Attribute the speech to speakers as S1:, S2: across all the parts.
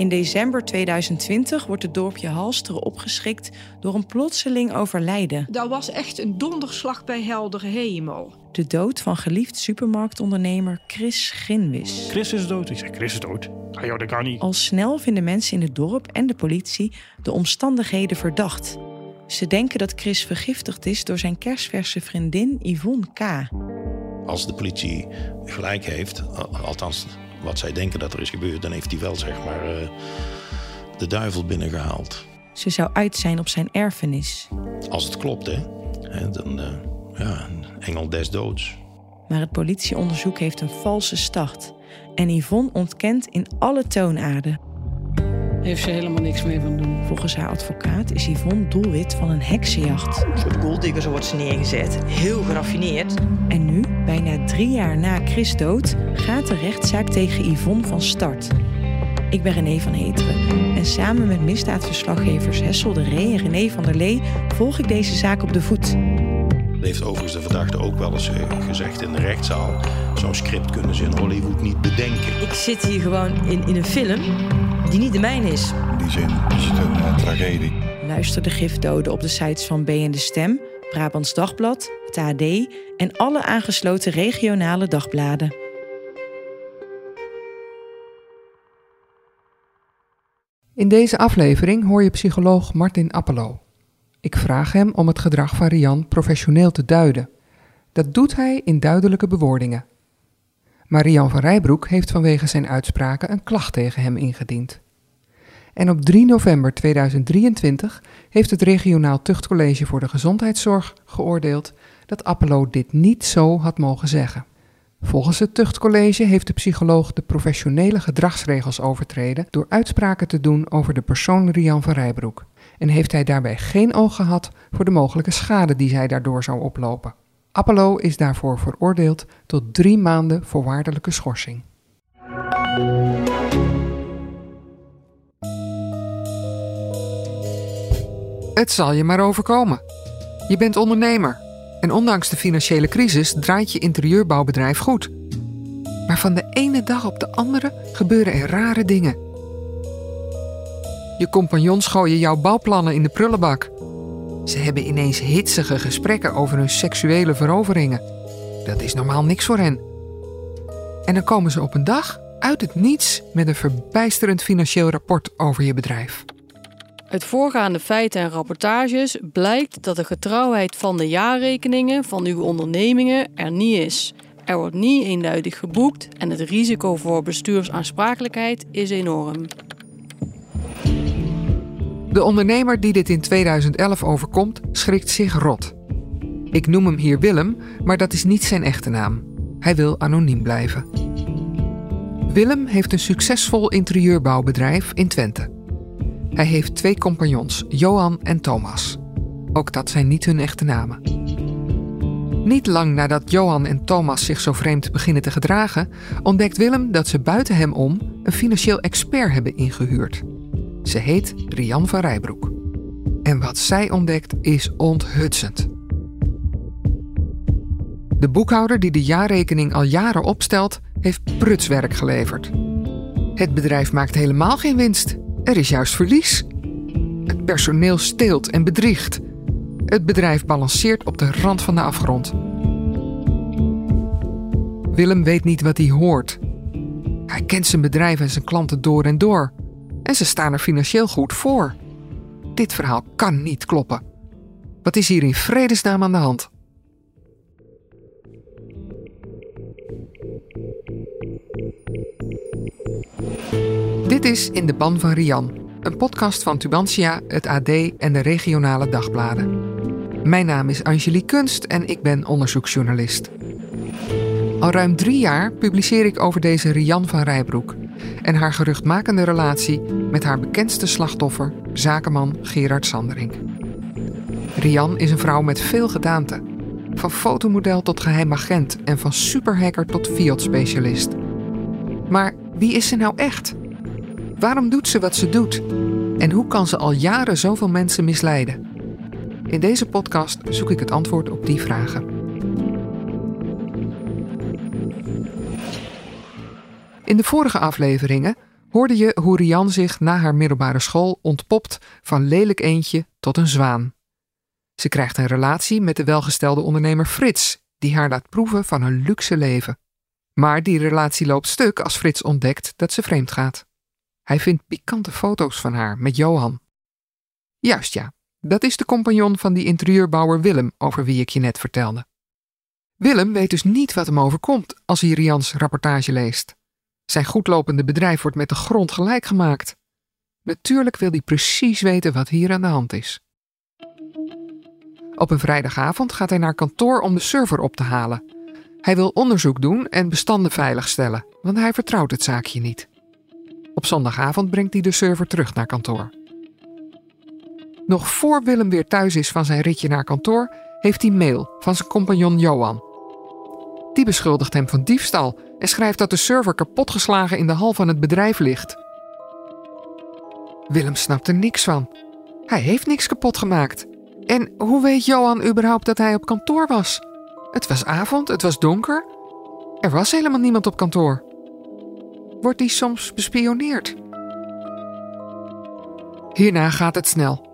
S1: In december 2020 wordt het dorpje Halsteren opgeschrikt door een plotseling overlijden.
S2: Dat was echt een donderslag bij heldere hemel.
S1: De dood van geliefd supermarktondernemer Chris Ginwis.
S3: Chris is dood. Ik zeg, Chris is dood. Ah joh, dat kan niet.
S1: Al snel vinden mensen in het dorp en de politie de omstandigheden verdacht. Ze denken dat Chris vergiftigd is door zijn kerstverse vriendin Yvonne K.
S4: Als de politie gelijk heeft, al- althans wat zij denken dat er is gebeurd, dan heeft hij wel zeg maar eh, de duivel binnengehaald.
S1: Ze zou uit zijn op zijn erfenis.
S4: Als het klopt, hè, dan eh, ja, een engel des doods.
S1: Maar het politieonderzoek heeft een valse start. En Yvonne ontkent in alle toonaarden.
S2: Heeft ze helemaal niks mee van doen.
S1: Volgens haar advocaat is Yvonne doelwit van een heksenjacht.
S5: Een soort golddigger, zo wordt ze neergezet. Heel geraffineerd.
S1: En nu, bijna drie jaar na Chris dood, gaat de rechtszaak tegen Yvonne van start. Ik ben René van Heteren en samen met misdaadverslaggevers Hessel de Ree en René van der Lee volg ik deze zaak op de voet.
S4: Dat heeft overigens de verdachte ook wel eens eh, gezegd in de rechtszaal. Zo'n script kunnen ze in Hollywood niet bedenken.
S5: Ik zit hier gewoon in, in een film die niet de mijne is.
S6: In die zin is het een eh, tragedie.
S1: Luister de gifdoden op de sites van B en de Stem, Brabants Dagblad, het AD en alle aangesloten regionale dagbladen.
S7: In deze aflevering hoor je psycholoog Martin Appelo. Ik vraag hem om het gedrag van Rian professioneel te duiden. Dat doet hij in duidelijke bewoordingen. Maar Rian van Rijbroek heeft vanwege zijn uitspraken een klacht tegen hem ingediend. En op 3 november 2023 heeft het regionaal tuchtcollege voor de gezondheidszorg geoordeeld dat Appelo dit niet zo had mogen zeggen. Volgens het tuchtcollege heeft de psycholoog de professionele gedragsregels overtreden door uitspraken te doen over de persoon Rian van Rijbroek. En heeft hij daarbij geen oog gehad voor de mogelijke schade die zij daardoor zou oplopen. Appelo is daarvoor veroordeeld tot drie maanden voorwaardelijke schorsing. Het zal je maar overkomen. Je bent ondernemer en ondanks de financiële crisis draait je interieurbouwbedrijf goed. Maar van de ene dag op de andere gebeuren er rare dingen. Je compagnons gooien jouw bouwplannen in de prullenbak. Ze hebben ineens hitsige gesprekken over hun seksuele veroveringen. Dat is normaal niks voor hen. En dan komen ze op een dag uit het niets met een verbijsterend financieel rapport over je bedrijf.
S8: Uit voorgaande feiten en rapportages blijkt dat de getrouwheid van de jaarrekeningen van uw ondernemingen er niet is. Er wordt niet eenduidig geboekt en het risico voor bestuursaansprakelijkheid is enorm.
S7: De ondernemer die dit in 2011 overkomt, schrikt zich rot. Ik noem hem hier Willem, maar dat is niet zijn echte naam. Hij wil anoniem blijven. Willem heeft een succesvol interieurbouwbedrijf in Twente. Hij heeft twee compagnons, Johan en Thomas. Ook dat zijn niet hun echte namen. Niet lang nadat Johan en Thomas zich zo vreemd beginnen te gedragen, ontdekt Willem dat ze buiten hem om een financieel expert hebben ingehuurd. Ze heet Rian van Rijbroek. En wat zij ontdekt is onthutsend. De boekhouder die de jaarrekening al jaren opstelt, heeft prutswerk geleverd. Het bedrijf maakt helemaal geen winst. Er is juist verlies. Het personeel steelt en bedriegt. Het bedrijf balanceert op de rand van de afgrond. Willem weet niet wat hij hoort. Hij kent zijn bedrijf en zijn klanten door en door. En ze staan er financieel goed voor. Dit verhaal kan niet kloppen. Wat is hier in vredesnaam aan de hand? Dit is In de Ban van Rian, een podcast van Tubantia, het AD en de regionale dagbladen. Mijn naam is Angelique Kunst en ik ben onderzoeksjournalist. Al ruim drie jaar publiceer ik over deze Rian van Rijbroek en haar geruchtmakende relatie met haar bekendste slachtoffer, zakenman Gerard Sanderink. Rian is een vrouw met veel gedaante. Van fotomodel tot geheim agent en van superhacker tot Fiat-specialist. Maar wie is ze nou echt? Waarom doet ze wat ze doet? En hoe kan ze al jaren zoveel mensen misleiden? In deze podcast zoek ik het antwoord op die vragen. In de vorige afleveringen hoorde je hoe Rian zich na haar middelbare school ontpopt van lelijk eendje tot een zwaan. Ze krijgt een relatie met de welgestelde ondernemer Frits, die haar laat proeven van een luxe leven. Maar die relatie loopt stuk als Frits ontdekt dat ze vreemd gaat. Hij vindt pikante foto's van haar met Johan. Juist ja, dat is de compagnon van die interieurbouwer Willem over wie ik je net vertelde. Willem weet dus niet wat hem overkomt als hij Rians rapportage leest. Zijn goedlopende bedrijf wordt met de grond gelijk gemaakt. Natuurlijk wil hij precies weten wat hier aan de hand is. Op een vrijdagavond gaat hij naar kantoor om de server op te halen. Hij wil onderzoek doen en bestanden veiligstellen, want hij vertrouwt het zaakje niet. Op zondagavond brengt hij de server terug naar kantoor. Nog voor Willem weer thuis is van zijn ritje naar kantoor, heeft hij mail van zijn compagnon Johan. Die beschuldigt hem van diefstal en schrijft dat de server kapotgeslagen in de hal van het bedrijf ligt. Willem snapt er niks van. Hij heeft niks kapot gemaakt. En hoe weet Johan überhaupt dat hij op kantoor was? Het was avond, het was donker. Er was helemaal niemand op kantoor. Wordt hij soms bespioneerd? Hierna gaat het snel.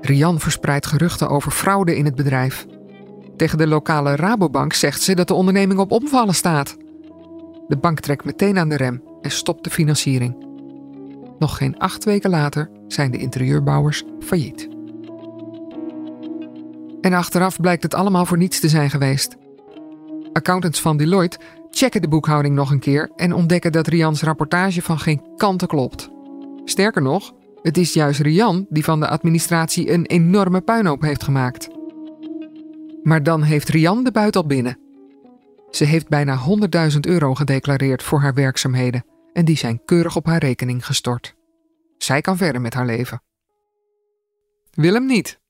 S7: Rian verspreidt geruchten over fraude in het bedrijf. Tegen de lokale Rabobank zegt ze dat de onderneming op omvallen staat. De bank trekt meteen aan de rem en stopt de financiering. Nog geen acht weken later zijn de interieurbouwers failliet. En achteraf blijkt het allemaal voor niets te zijn geweest. Accountants van Deloitte checken de boekhouding nog een keer en ontdekken dat Rians rapportage van geen kanten klopt. Sterker nog, het is juist Rian die van de administratie een enorme puinhoop heeft gemaakt. Maar dan heeft Rian de buit al binnen. Ze heeft bijna 100.000 euro gedeclareerd voor haar werkzaamheden en die zijn keurig op haar rekening gestort. Zij kan verder met haar leven. Willem niet.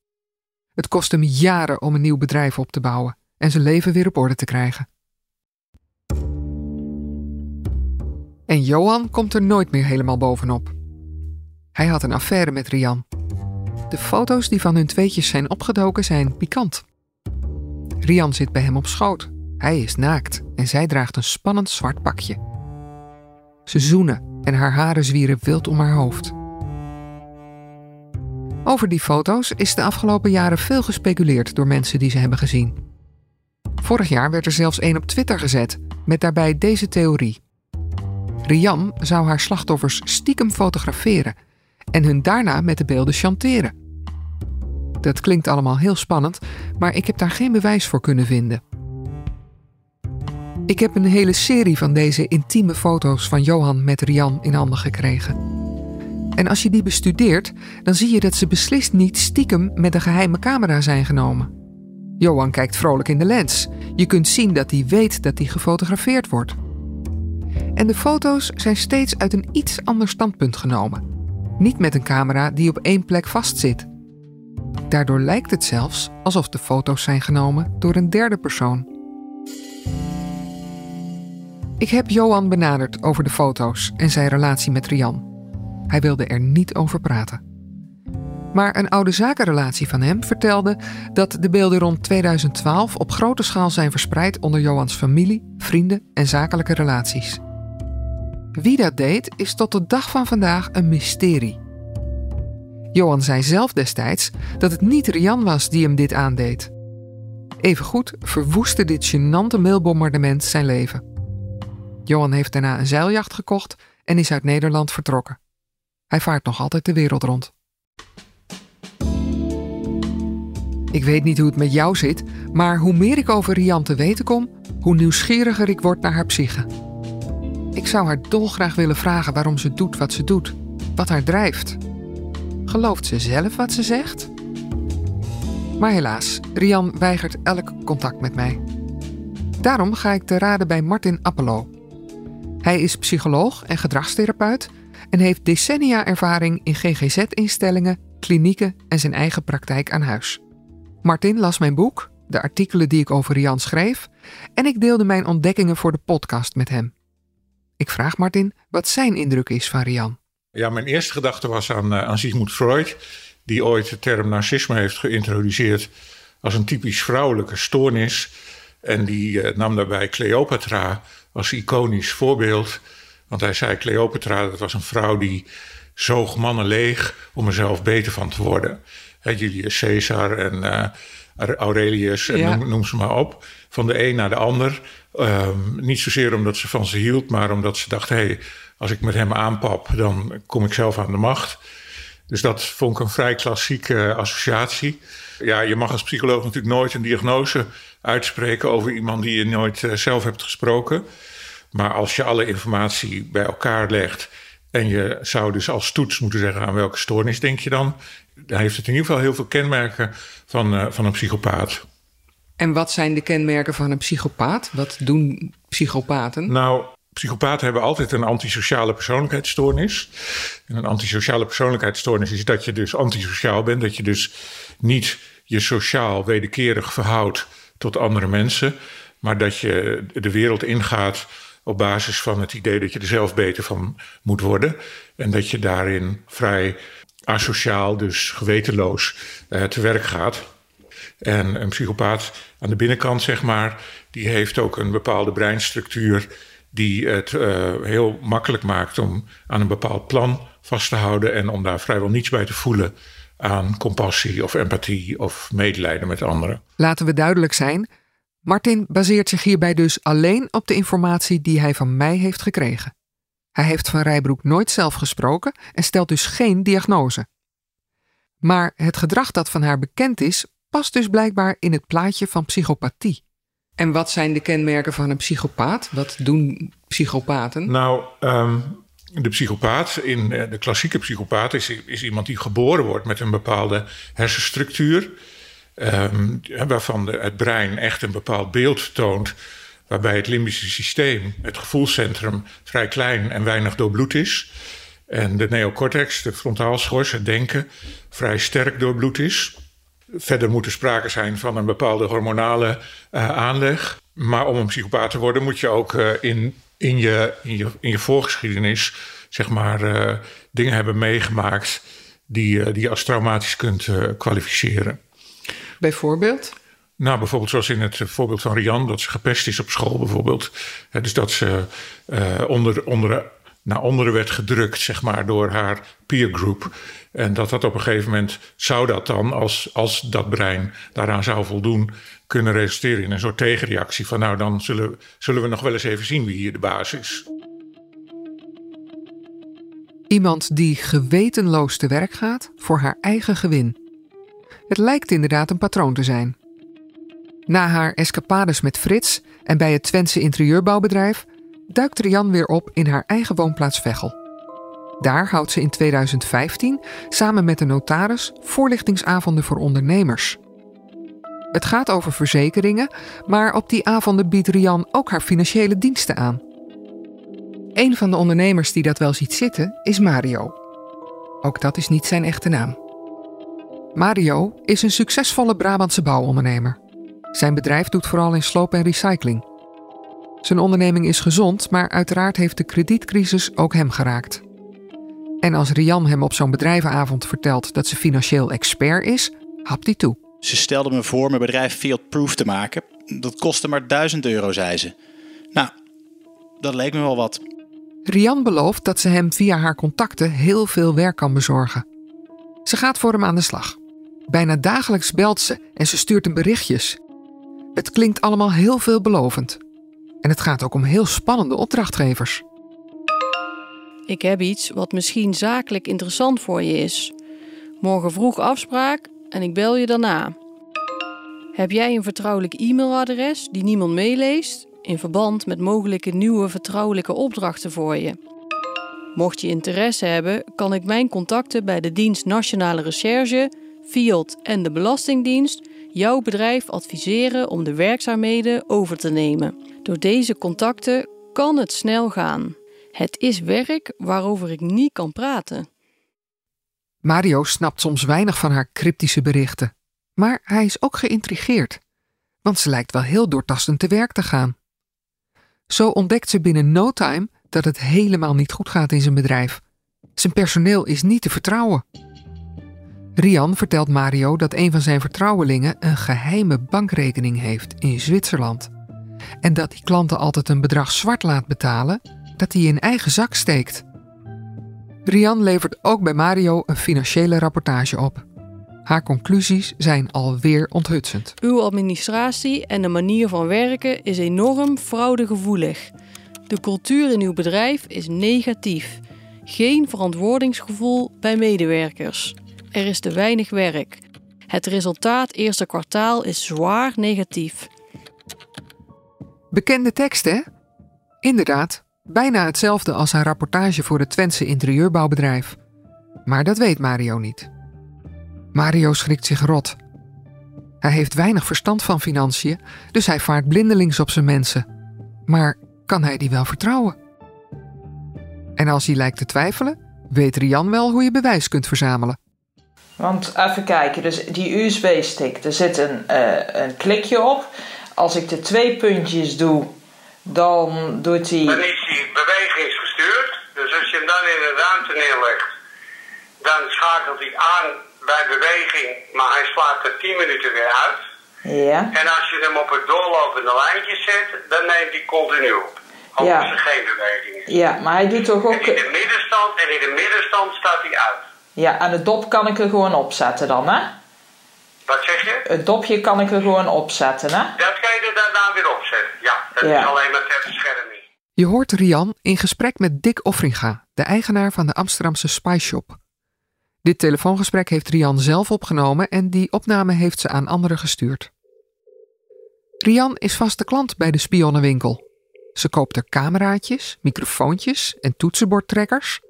S7: Het kost hem jaren om een nieuw bedrijf op te bouwen en zijn leven weer op orde te krijgen. En Johan komt er nooit meer helemaal bovenop. Hij had een affaire met Rian. De foto's die van hun tweetjes zijn opgedoken zijn pikant. Rian zit bij hem op schoot. Hij is naakt en zij draagt een spannend zwart pakje. Ze zoenen en haar haren zwieren wild om haar hoofd. Over die foto's is de afgelopen jaren veel gespeculeerd door mensen die ze hebben gezien. Vorig jaar werd er zelfs één op Twitter gezet met daarbij deze theorie. Rian zou haar slachtoffers stiekem fotograferen en hun daarna met de beelden chanteren. Dat klinkt allemaal heel spannend, maar ik heb daar geen bewijs voor kunnen vinden. Ik heb een hele serie van deze intieme foto's van Johan met Rian in handen gekregen. En als je die bestudeert, dan zie je dat ze beslist niet stiekem met een geheime camera zijn genomen. Johan kijkt vrolijk in de lens. Je kunt zien dat hij weet dat hij gefotografeerd wordt. En de foto's zijn steeds uit een iets ander standpunt genomen. Niet met een camera die op één plek vastzit. Daardoor lijkt het zelfs alsof de foto's zijn genomen door een derde persoon. Ik heb Johan benaderd over de foto's en zijn relatie met Rian. Hij wilde er niet over praten. Maar een oude zakenrelatie van hem vertelde dat de beelden rond 2012 op grote schaal zijn verspreid onder Johans familie, vrienden en zakelijke relaties. Wie dat deed, is tot de dag van vandaag een mysterie. Johan zei zelf destijds dat het niet Rian was die hem dit aandeed. Evengoed verwoestte dit gênante mailbombardement zijn leven. Johan heeft daarna een zeiljacht gekocht en is uit Nederland vertrokken. Hij vaart nog altijd de wereld rond. Ik weet niet hoe het met jou zit, maar hoe meer ik over Rian te weten kom, hoe nieuwsgieriger ik word naar haar psyche. Ik zou haar dolgraag willen vragen waarom ze doet wat ze doet, wat haar drijft. Gelooft ze zelf wat ze zegt? Maar helaas, Rian weigert elk contact met mij. Daarom ga ik te raden bij Martin Appelo. Hij is psycholoog en gedragstherapeut en heeft decennia ervaring in GGZ-instellingen, klinieken en zijn eigen praktijk aan huis. Martin las mijn boek, de artikelen die ik over Rian schreef, en ik deelde mijn ontdekkingen voor de podcast met hem. Ik vraag Martin wat zijn indruk is van Rian.
S9: Ja, mijn eerste gedachte was aan, uh, aan Sigmund Freud, die ooit de term narcisme heeft geïntroduceerd als een typisch vrouwelijke stoornis. En die uh, nam daarbij Cleopatra als iconisch voorbeeld. Want hij zei: Cleopatra, dat was een vrouw die zoog mannen leeg om er zelf beter van te worden. He, Julius Caesar en uh, Aurelius, en
S7: Ja.
S9: noem, noem ze maar op. Van de een naar de ander. Ehm, niet zozeer omdat ze van ze hield, maar omdat ze dacht: hé, hey, als ik met hem aanpap, dan kom ik zelf aan de macht. Dus dat vond ik een vrij klassieke associatie. Ja, je mag als psycholoog natuurlijk nooit een diagnose uitspreken over iemand die je nooit uh, zelf hebt gesproken. Maar als je alle informatie bij elkaar legt en je zou dus als toets moeten zeggen aan welke stoornis denk je dan, dan heeft het in ieder geval heel veel kenmerken van, uh, van een psychopaat.
S7: En wat zijn de kenmerken van een psychopaat? Wat doen psychopaten?
S9: Nou, psychopaten hebben altijd een antisociale persoonlijkheidsstoornis. En een antisociale persoonlijkheidsstoornis is dat je dus antisociaal bent, dat je dus niet je sociaal wederkerig verhoudt tot andere mensen, maar dat je de wereld ingaat op basis van het idee dat je er zelf beter van moet worden. En dat je daarin vrij asociaal, dus gewetenloos, uh, te werk gaat. En een psychopaat aan de binnenkant, zeg maar, die heeft ook een bepaalde breinstructuur die het uh, heel makkelijk maakt om aan een bepaald plan vast te houden en om daar vrijwel niets bij te voelen aan compassie of empathie of medelijden met anderen.
S7: Laten we duidelijk zijn: Martin baseert zich hierbij dus alleen op de informatie die hij van mij heeft gekregen. Hij heeft van Rijbroek nooit zelf gesproken en stelt dus geen diagnose. Maar het gedrag dat van haar bekend is, past dus blijkbaar in het plaatje van psychopathie. En wat zijn de kenmerken van een psychopaat? Wat doen psychopaten?
S9: Nou, um, de psychopaat, in de klassieke psychopaat, is, iemand die geboren wordt met een bepaalde hersenstructuur. Um, waarvan het brein echt een bepaald beeld toont. Waarbij het limbische systeem, het gevoelscentrum, vrij klein en weinig doorbloed is. En de neocortex, de frontaalschors, het denken, vrij sterk doorbloed is. Verder moet er sprake zijn van een bepaalde hormonale uh, aanleg. Maar om een psychopaat te worden moet je ook uh, in, in, je, in, je, in je voorgeschiedenis zeg maar, uh, dingen hebben meegemaakt die, die je als traumatisch kunt kwalificeren.
S7: Bijvoorbeeld?
S9: Nou, bijvoorbeeld zoals in het voorbeeld van Rian, dat ze gepest is op school bijvoorbeeld. He, dus dat ze onder, onder, naar onderen werd gedrukt, zeg maar, door haar peergroep. En dat dat op een gegeven moment zou dat dan, als, als dat brein daaraan zou voldoen, kunnen resulteren in een soort tegenreactie van nou, dan zullen, zullen we nog wel eens even zien wie hier de baas is.
S7: Iemand die gewetenloos te werk gaat voor haar eigen gewin. Het lijkt inderdaad een patroon te zijn. Na haar escapades met Frits en bij het Twentse interieurbouwbedrijf duikt Rian weer op in haar eigen woonplaats Veghel. Daar houdt ze in 2015 samen met de notaris voorlichtingsavonden voor ondernemers. Het gaat over verzekeringen, maar op die avonden biedt Rian ook haar financiële diensten aan. Een van de ondernemers die dat wel ziet zitten is Mario. Ook dat is niet zijn echte naam. Mario is een succesvolle Brabantse bouwondernemer. Zijn bedrijf doet vooral in sloop en recycling. Zijn onderneming is gezond, maar uiteraard heeft de kredietcrisis ook hem geraakt. En als Rian hem op zo'n bedrijvenavond vertelt dat ze financieel expert is, hapt hij toe.
S10: Ze stelde me voor mijn bedrijf field-proof te maken. Dat kostte maar 1000 euro, zei ze. Nou, dat leek me wel wat.
S7: Rian belooft dat ze hem via haar contacten heel veel werk kan bezorgen. Ze gaat voor hem aan de slag. Bijna dagelijks belt ze en ze stuurt hem berichtjes. Het klinkt allemaal heel veelbelovend. En het gaat ook om heel spannende opdrachtgevers.
S8: Ik heb iets wat misschien zakelijk interessant voor je is. Morgen vroeg afspraak en ik bel je daarna. Heb jij een vertrouwelijk e-mailadres die niemand meeleest in verband met mogelijke nieuwe vertrouwelijke opdrachten voor je? Mocht je interesse hebben, kan ik mijn contacten bij de Dienst Nationale Recherche, FIOD en de Belastingdienst jouw bedrijf adviseren om de werkzaamheden over te nemen. Door deze contacten kan het snel gaan. Het is werk waarover ik niet kan praten.
S7: Mario snapt soms weinig van haar cryptische berichten. Maar hij is ook geïntrigeerd, want ze lijkt wel heel doortastend te werk te gaan. Zo ontdekt ze binnen no time dat het helemaal niet goed gaat in zijn bedrijf. Zijn personeel is niet te vertrouwen. Rian vertelt Mario dat een van zijn vertrouwelingen een geheime bankrekening heeft in Zwitserland. En dat die klanten altijd een bedrag zwart laat betalen dat hij in eigen zak steekt. Rian levert ook bij Mario een financiële rapportage op. Haar conclusies zijn alweer onthutsend.
S8: Uw administratie en de manier van werken is enorm fraudegevoelig. De cultuur in uw bedrijf is negatief. Geen verantwoordingsgevoel bij medewerkers. Er is te weinig werk. Het resultaat eerste kwartaal is zwaar negatief.
S7: Bekende tekst, hè? Inderdaad, bijna hetzelfde als haar rapportage voor het Twentse interieurbouwbedrijf. Maar dat weet Mario niet. Mario schrikt zich rot. Hij heeft weinig verstand van financiën, dus hij vaart blindelings op zijn mensen. Maar kan hij die wel vertrouwen? En als hij lijkt te twijfelen, weet Rian wel hoe je bewijs kunt verzamelen.
S11: Want even kijken, dus die USB-stick, er zit een, uh, een klikje op. Als ik de twee puntjes doe, dan doet hij.
S12: Dan is die bewegingsgestuurd. Dus als je hem dan in de ruimte neerlegt, dan schakelt hij aan bij beweging, maar hij slaat er 10 minuten weer uit.
S11: Ja.
S12: En als je hem op het doorlopende lijntje zet, dan neemt hij continu op. Als
S11: Ja.
S12: er geen beweging is.
S11: Ja, maar hij doet toch ook.
S12: En in de middenstand, en in de middenstand staat hij uit.
S11: Ja, en het dop kan ik er gewoon opzetten dan, hè?
S12: Wat zeg je?
S11: Het dopje kan ik er gewoon opzetten, hè?
S12: Dat kan je er daarna weer opzetten. Ja, dat
S11: Ja.
S12: is alleen maar ter bescherming.
S7: Je hoort Rian in gesprek met Dick Offringa, de eigenaar van de Amsterdamse Spy Shop. Dit telefoongesprek heeft Rian zelf opgenomen en die opname heeft ze aan anderen gestuurd. Rian is vaste klant bij de spionnenwinkel. Ze koopt er cameraatjes, microfoontjes en toetsenbordtrekkers.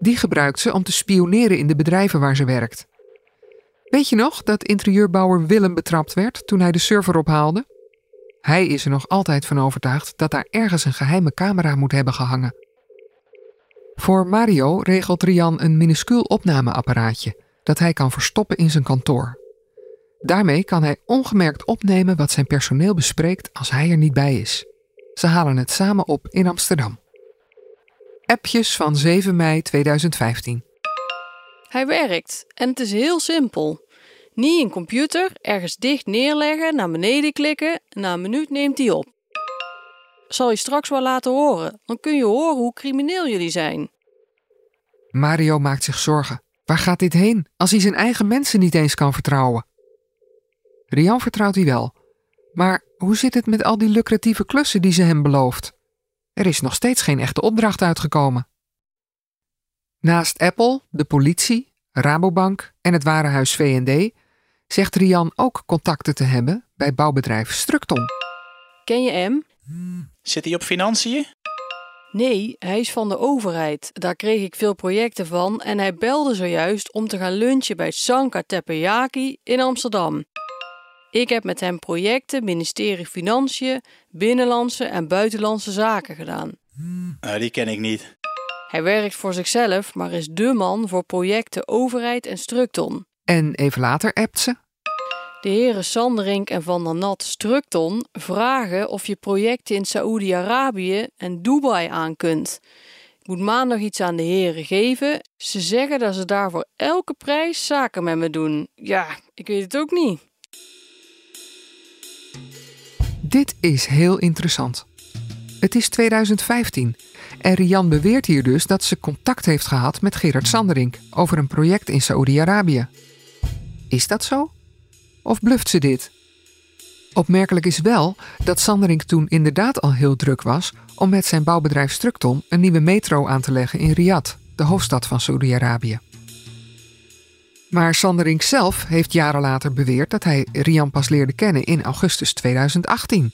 S7: Die gebruikt ze om te spioneren in de bedrijven waar ze werkt. Weet je nog dat interieurbouwer Willem betrapt werd toen hij de server ophaalde? Hij is er nog altijd van overtuigd dat daar ergens een geheime camera moet hebben gehangen. Voor Mario regelt Rian een minuscuul opnameapparaatje dat hij kan verstoppen in zijn kantoor. Daarmee kan hij ongemerkt opnemen wat zijn personeel bespreekt als hij er niet bij is. Ze halen het samen op in Amsterdam. Appjes van 7 mei 2015.
S8: Hij werkt en het is heel simpel. Niet een computer, ergens dicht neerleggen, naar beneden klikken, na een minuut neemt hij op. Zal je straks wel laten horen, dan kun je horen hoe crimineel jullie zijn.
S7: Mario maakt zich zorgen. Waar gaat dit heen als hij zijn eigen mensen niet eens kan vertrouwen? Rian vertrouwt hij wel. Maar hoe zit het met al die lucratieve klussen die ze hem belooft? Er is nog steeds geen echte opdracht uitgekomen. Naast Apple, de politie, Rabobank en het warenhuis V&D zegt Rian ook contacten te hebben bij bouwbedrijf Structon.
S8: Ken je hem?
S10: Zit hij op financiën?
S8: Nee, hij is van de overheid. Daar kreeg ik veel projecten van en hij belde zojuist om te gaan lunchen bij Sanka Teppanyaki in Amsterdam. Ik heb met hem projecten ministerie Financiën, Binnenlandse en Buitenlandse Zaken gedaan.
S10: Nou, die ken ik niet.
S8: Hij werkt voor zichzelf, maar is dé man voor projecten overheid en Structon.
S7: En even later appt ze.
S8: De heren Sanderink en Van der Nat Structon vragen of je projecten in Saoedi-Arabië en Dubai aan kunt. Ik moet maandag iets aan de heren geven. Ze zeggen dat ze daar voor elke prijs zaken met me doen. Ja, ik weet het ook niet.
S7: Dit is heel interessant. Het is 2015 en Rian beweert hier dus dat ze contact heeft gehad met Gerard Sanderink over een project in Saoedi-Arabië. Is dat zo? Of bluft ze dit? Opmerkelijk is wel dat Sanderink toen inderdaad al heel druk was om met zijn bouwbedrijf Structon een nieuwe metro aan te leggen in Riyadh, de hoofdstad van Saoedi-Arabië. Maar Sanderink zelf heeft jaren later beweerd dat hij Rian pas leerde kennen in augustus 2018.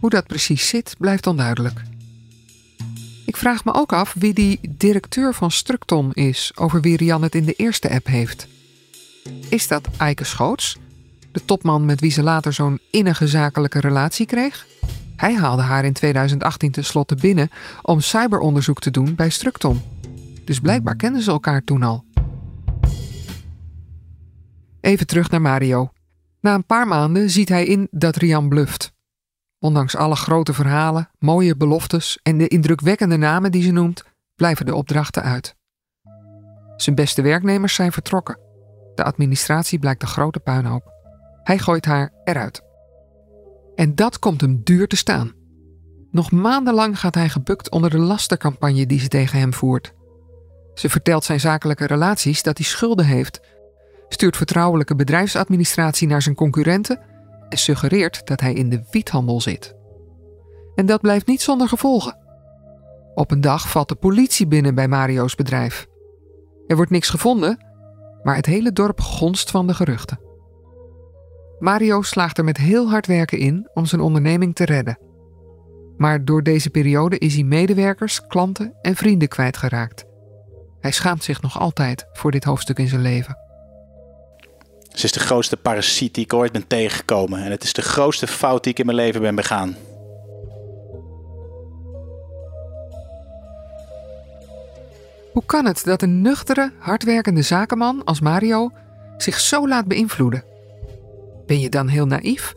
S7: Hoe dat precies zit, blijft onduidelijk. Ik vraag me ook af wie die directeur van Structon is, over wie Rian het in de eerste app heeft. Is dat Eike Schoots, de topman met wie ze later zo'n innige zakelijke relatie kreeg? Hij haalde haar in 2018 tenslotte binnen om cyberonderzoek te doen bij Structon. Dus blijkbaar kenden ze elkaar toen al. Even terug naar Mario. Na een paar maanden ziet hij in dat Rian bluft. Ondanks alle grote verhalen, mooie beloftes en de indrukwekkende namen die ze noemt, blijven de opdrachten uit. Zijn beste werknemers zijn vertrokken. De administratie blijkt een grote puinhoop. Hij gooit haar eruit. En dat komt hem duur te staan. Nog maandenlang gaat hij gebukt onder de lastercampagne die ze tegen hem voert. Ze vertelt zijn zakelijke relaties dat hij schulden heeft, stuurt vertrouwelijke bedrijfsadministratie naar zijn concurrenten en suggereert dat hij in de wiethandel zit. En dat blijft niet zonder gevolgen. Op een dag valt de politie binnen bij Mario's bedrijf. Er wordt niks gevonden, maar het hele dorp gonst van de geruchten. Mario slaagt er met heel hard werken in om zijn onderneming te redden. Maar door deze periode is hij medewerkers, klanten en vrienden kwijtgeraakt. Hij schaamt zich nog altijd voor dit hoofdstuk in zijn leven.
S10: Ze is de grootste parasiet die ik ooit ben tegengekomen. En het is de grootste fout die ik in mijn leven ben begaan.
S7: Hoe kan het dat een nuchtere, hardwerkende zakenman als Mario zich zo laat beïnvloeden? Ben je dan heel naïef?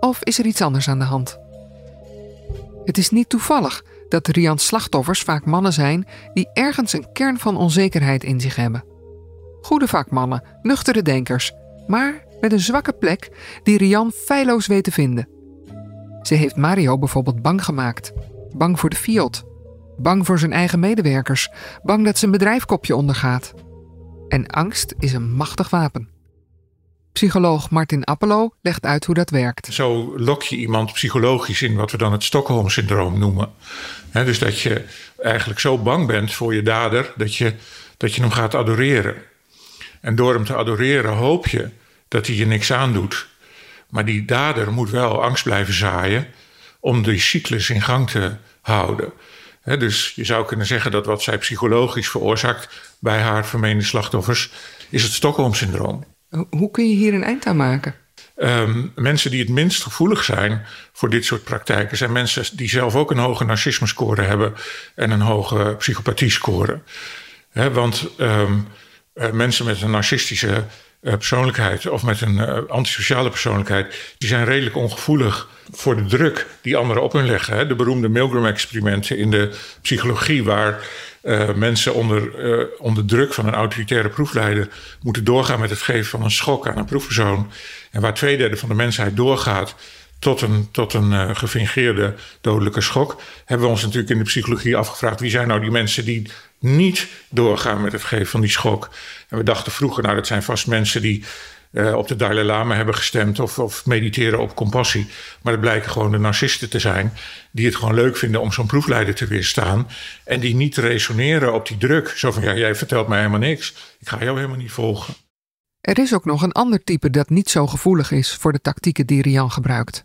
S7: Of is er iets anders aan de hand? Het is niet toevallig dat Rians slachtoffers vaak mannen zijn die ergens een kern van onzekerheid in zich hebben. Goede vakmannen, nuchtere denkers, maar met een zwakke plek die Rian feilloos weet te vinden. Ze heeft Mario bijvoorbeeld bang gemaakt. Bang voor de Fiat. Bang voor zijn eigen medewerkers. Bang dat zijn bedrijf kopje ondergaat. En angst is een machtig wapen. Psycholoog Martin Appelo legt uit hoe dat werkt.
S9: Zo lok je iemand psychologisch in wat we dan het Stockholm-syndroom noemen. dus dat je eigenlijk zo bang bent voor je dader dat je, dat je hem gaat adoreren. En door hem te adoreren hoop je dat hij je niks aandoet. Maar die dader moet wel angst blijven zaaien om die cyclus in gang te houden. dus je zou kunnen zeggen dat wat zij psychologisch veroorzaakt bij haar vermeende slachtoffers is het Stockholm-syndroom.
S7: Hoe kun je hier een eind aan maken?
S9: Um, mensen die het minst gevoelig zijn voor dit soort praktijken zijn mensen die zelf ook een hoge narcisme-score hebben en een hoge psychopathie-score. want um, mensen met een narcistische uh, persoonlijkheid of met een uh, antisociale persoonlijkheid, die zijn redelijk ongevoelig voor de druk die anderen op hun leggen. Hè? De beroemde Milgram-experimenten in de psychologie, waar mensen onder, onder druk van een autoritaire proefleider moeten doorgaan met het geven van een schok aan een proefpersoon. En waar twee derde van de mensheid doorgaat tot een, tot een uh, gefingeerde dodelijke schok, hebben we ons natuurlijk in de psychologie afgevraagd: wie zijn nou die mensen die niet doorgaan met het geven van die schok? En we dachten vroeger, nou, dat zijn vast mensen die uh, op de Dalai Lama hebben gestemd of, of mediteren op compassie. Maar het blijken gewoon de narcisten te zijn die het gewoon leuk vinden om zo'n proefleider te weerstaan. En die niet resoneren op die druk. Zo van, ja, jij vertelt mij helemaal niks. Ik ga jou helemaal niet volgen.
S7: Er is ook nog een ander type dat niet zo gevoelig is voor de tactieken die Rian gebruikt.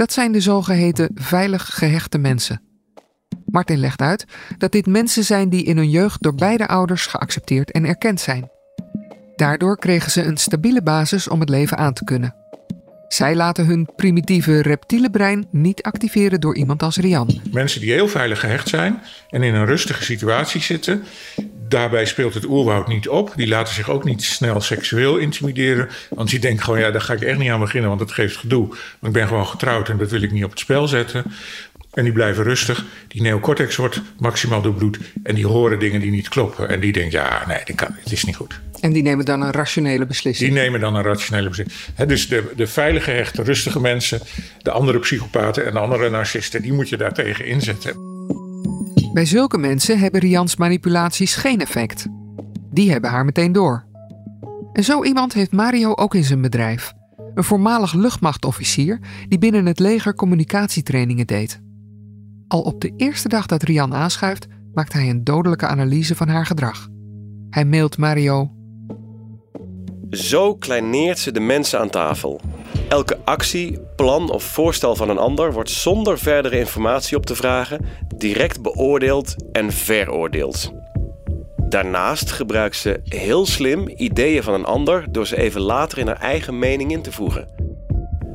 S7: Dat zijn de zogeheten veilig gehechte mensen. Martin legt uit dat dit mensen zijn die in hun jeugd door beide ouders geaccepteerd en erkend zijn. Daardoor kregen ze een stabiele basis om het leven aan te kunnen. Zij laten hun primitieve reptiele brein niet activeren door iemand als Rian.
S9: Mensen die heel veilig gehecht zijn en in een rustige situatie zitten, daarbij speelt het oerwoud niet op. Die laten zich ook niet snel seksueel intimideren. Want die denken gewoon, ja, daar ga ik echt niet aan beginnen, want dat geeft gedoe. Want ik ben gewoon getrouwd en dat wil ik niet op het spel zetten. En die blijven rustig. Die neocortex wordt maximaal doorbloed. En die horen dingen die niet kloppen. En die denken, ja, nee, dat kan, het is niet goed.
S7: En die nemen dan een rationele beslissing.
S9: Die nemen dan een rationele beslissing. dus de, de veilige, hechte, rustige mensen, de andere psychopaten en de andere narcisten, die moet je daartegen inzetten.
S7: Bij zulke mensen hebben Rians manipulaties geen effect. Die hebben haar meteen door. En zo iemand heeft Mario ook in zijn bedrijf. Een voormalig luchtmachtofficier die binnen het leger communicatietrainingen deed. Al op de eerste dag dat Rian aanschuift, maakt hij een dodelijke analyse van haar gedrag. Hij mailt Mario.
S13: Zo kleineert ze de mensen aan tafel. Elke actie, plan of voorstel van een ander wordt zonder verdere informatie op te vragen direct beoordeeld en veroordeeld. Daarnaast gebruikt ze heel slim ideeën van een ander door ze even later in haar eigen mening in te voegen.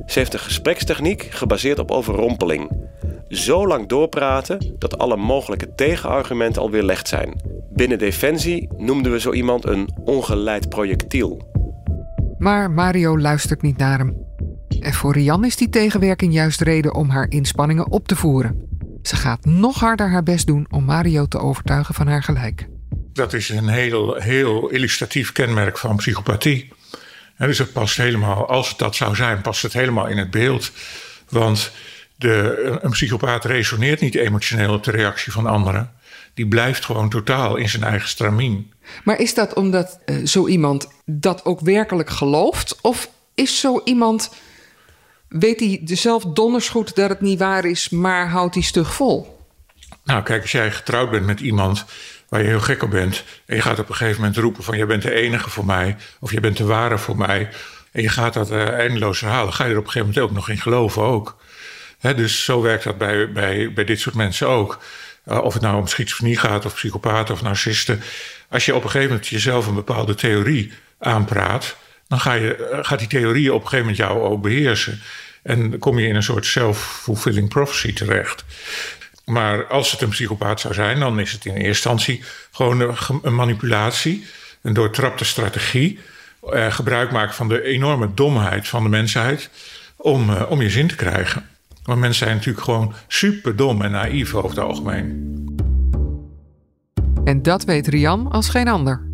S13: Ze heeft een gesprekstechniek gebaseerd op overrompeling zo lang doorpraten dat alle mogelijke tegenargumenten al weerlegd zijn. Binnen Defensie noemden we zo iemand een ongeleid projectiel.
S7: Maar Mario luistert niet naar hem. En voor Rian is die tegenwerking juist reden om haar inspanningen op te voeren. Ze gaat nog harder haar best doen om Mario te overtuigen van haar gelijk.
S9: Dat is een heel, heel illustratief kenmerk van psychopathie. En dus het past helemaal, als het dat zou zijn, past het helemaal in het beeld. Want de, een psychopaat resoneert niet emotioneel op de reactie van anderen. Die blijft gewoon totaal in zijn eigen stramien.
S7: Maar is dat omdat uh, zo iemand dat ook werkelijk gelooft? Of is zo iemand, weet hij zelf donders goed dat het niet waar is, maar houdt hij stug vol?
S9: Nou, kijk, als jij getrouwd bent met iemand waar je heel gek op bent. en je gaat op een gegeven moment roepen: van jij bent de enige voor mij. of je bent de ware voor mij. en je gaat dat uh, eindeloos herhalen. ga je er op een gegeven moment ook nog in geloven ook. dus zo werkt dat bij, bij, bij dit soort mensen ook. Uh, of het nou om schizofrenie gaat, of psychopaten of narcisten. Als je op een gegeven moment jezelf een bepaalde theorie aanpraat. dan ga je, uh, gaat die theorie op een gegeven moment jou ook beheersen. En dan kom je in een soort self-fulfilling prophecy terecht. Maar als het een psychopaat zou zijn, dan is het in eerste instantie gewoon een manipulatie, een doortrapte strategie. Eh, gebruik maken van de enorme domheid van de mensheid om, om je zin te krijgen. Want mensen zijn natuurlijk gewoon super dom en naïef over het algemeen.
S7: En dat weet Rian als geen ander.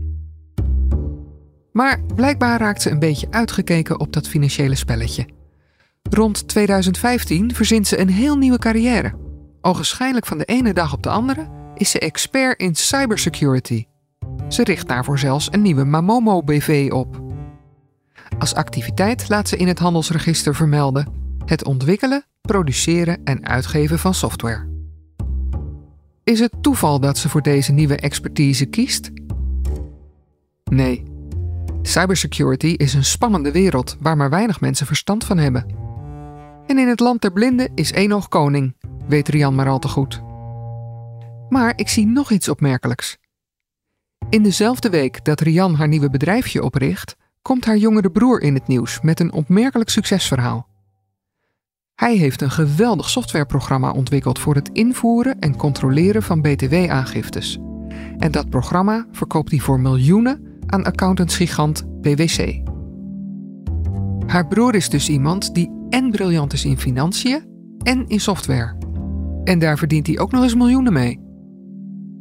S7: Maar blijkbaar raakt ze een beetje uitgekeken op dat financiële spelletje. Rond 2015 verzint ze een heel nieuwe carrière. Ogenschijnlijk van de ene dag op de andere is ze expert in cybersecurity. Ze richt daarvoor zelfs een nieuwe Mamomo BV op. Als activiteit laat ze in het handelsregister vermelden het ontwikkelen, produceren en uitgeven van software. Is het toeval dat ze voor deze nieuwe expertise kiest? Nee. Cybersecurity is een spannende wereld waar maar weinig mensen verstand van hebben. En in het land der blinden is één oog koning, weet Rian maar al te goed. Maar ik zie nog iets opmerkelijks. In dezelfde week dat Rian haar nieuwe bedrijfje opricht, komt haar jongere broer in het nieuws met een opmerkelijk succesverhaal. Hij heeft een geweldig softwareprogramma ontwikkeld voor het invoeren en controleren van BTW-aangiftes. En dat programma verkoopt hij voor miljoenen aan accountantsgigant PwC. Haar broer is dus iemand die en briljant is in financiën en in software. En daar verdient hij ook nog eens miljoenen mee.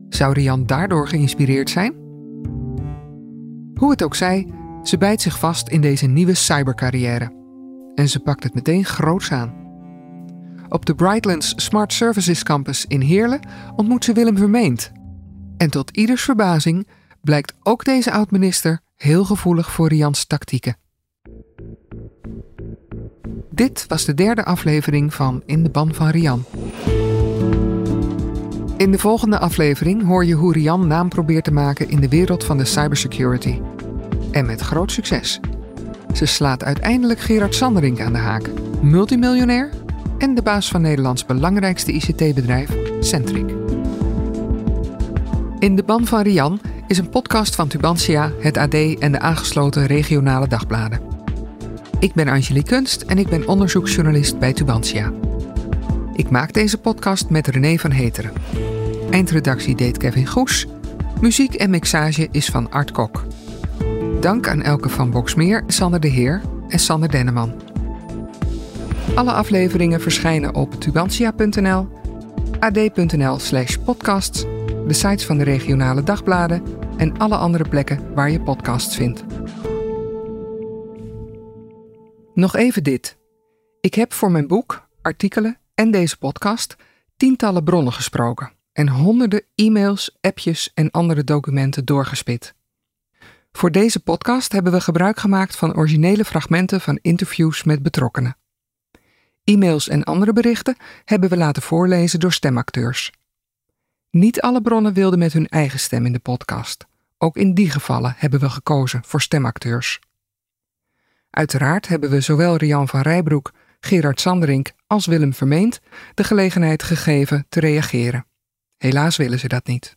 S7: Zou Rian daardoor geïnspireerd zijn? Hoe het ook zij, ze bijt zich vast in deze nieuwe cybercarrière. En ze pakt het meteen groots aan. Op de Brightlands Smart Services Campus in Heerlen ontmoet ze Willem Vermeend. En tot ieders verbazing blijkt ook deze oud-minister heel gevoelig voor Rians tactieken. Dit was de derde aflevering van In de Ban van Rian. In de volgende aflevering hoor je hoe Rian naam probeert te maken in de wereld van de cybersecurity. En met groot succes. Ze slaat uiteindelijk Gerard Sanderink aan de haak, multimiljonair en de baas van Nederlands belangrijkste ICT-bedrijf, Centric. In de Ban van Rian is een podcast van Tubantia, het AD en de aangesloten regionale dagbladen. Ik ben Angelique Kunst en ik ben onderzoeksjournalist bij Tubantia. Ik maak deze podcast met René van Heteren. Eindredactie deed Kevin Goes. Muziek en mixage is van Art Kok. Dank aan Elke van Boksmeer, Sander de Heer en Sander Denneman. Alle afleveringen verschijnen op tubantia.nl, ad.nl slash podcasts, de sites van de regionale dagbladen en alle andere plekken waar je podcasts vindt. Nog even dit. Ik heb voor mijn boek, artikelen en deze podcast tientallen bronnen gesproken en honderden e-mails, appjes en andere documenten doorgespit. Voor deze podcast hebben we gebruik gemaakt van originele fragmenten van interviews met betrokkenen. E-mails en andere berichten hebben we laten voorlezen door stemacteurs. Niet alle bronnen wilden met hun eigen stem in de podcast. Ook in die gevallen hebben we gekozen voor stemacteurs. Uiteraard hebben we zowel Rian van Rijbroek, Gerard Sanderink als Willem Vermeend de gelegenheid gegeven te reageren. Helaas willen ze dat niet.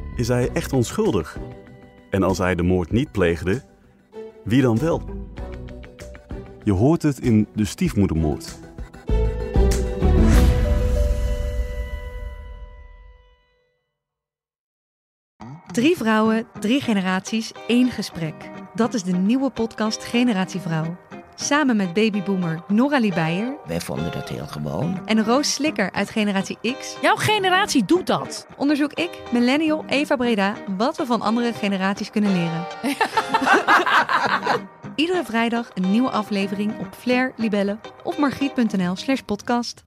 S14: Is hij echt onschuldig? En als hij de moord niet pleegde, wie dan wel? Je hoort het in de stiefmoedermoord.
S15: Drie vrouwen, drie generaties, één gesprek. Dat is de nieuwe podcast Generatie Vrouw. Samen met babyboomer Noralie Beijer.
S16: Wij vonden dat heel gewoon.
S15: En Roos Slikker uit Generatie X.
S17: Jouw generatie doet dat.
S15: Onderzoek ik, millennial Eva Breda, wat we van andere generaties kunnen leren. Iedere vrijdag een nieuwe aflevering op Flair, Libelle of margriet.nl slash podcast.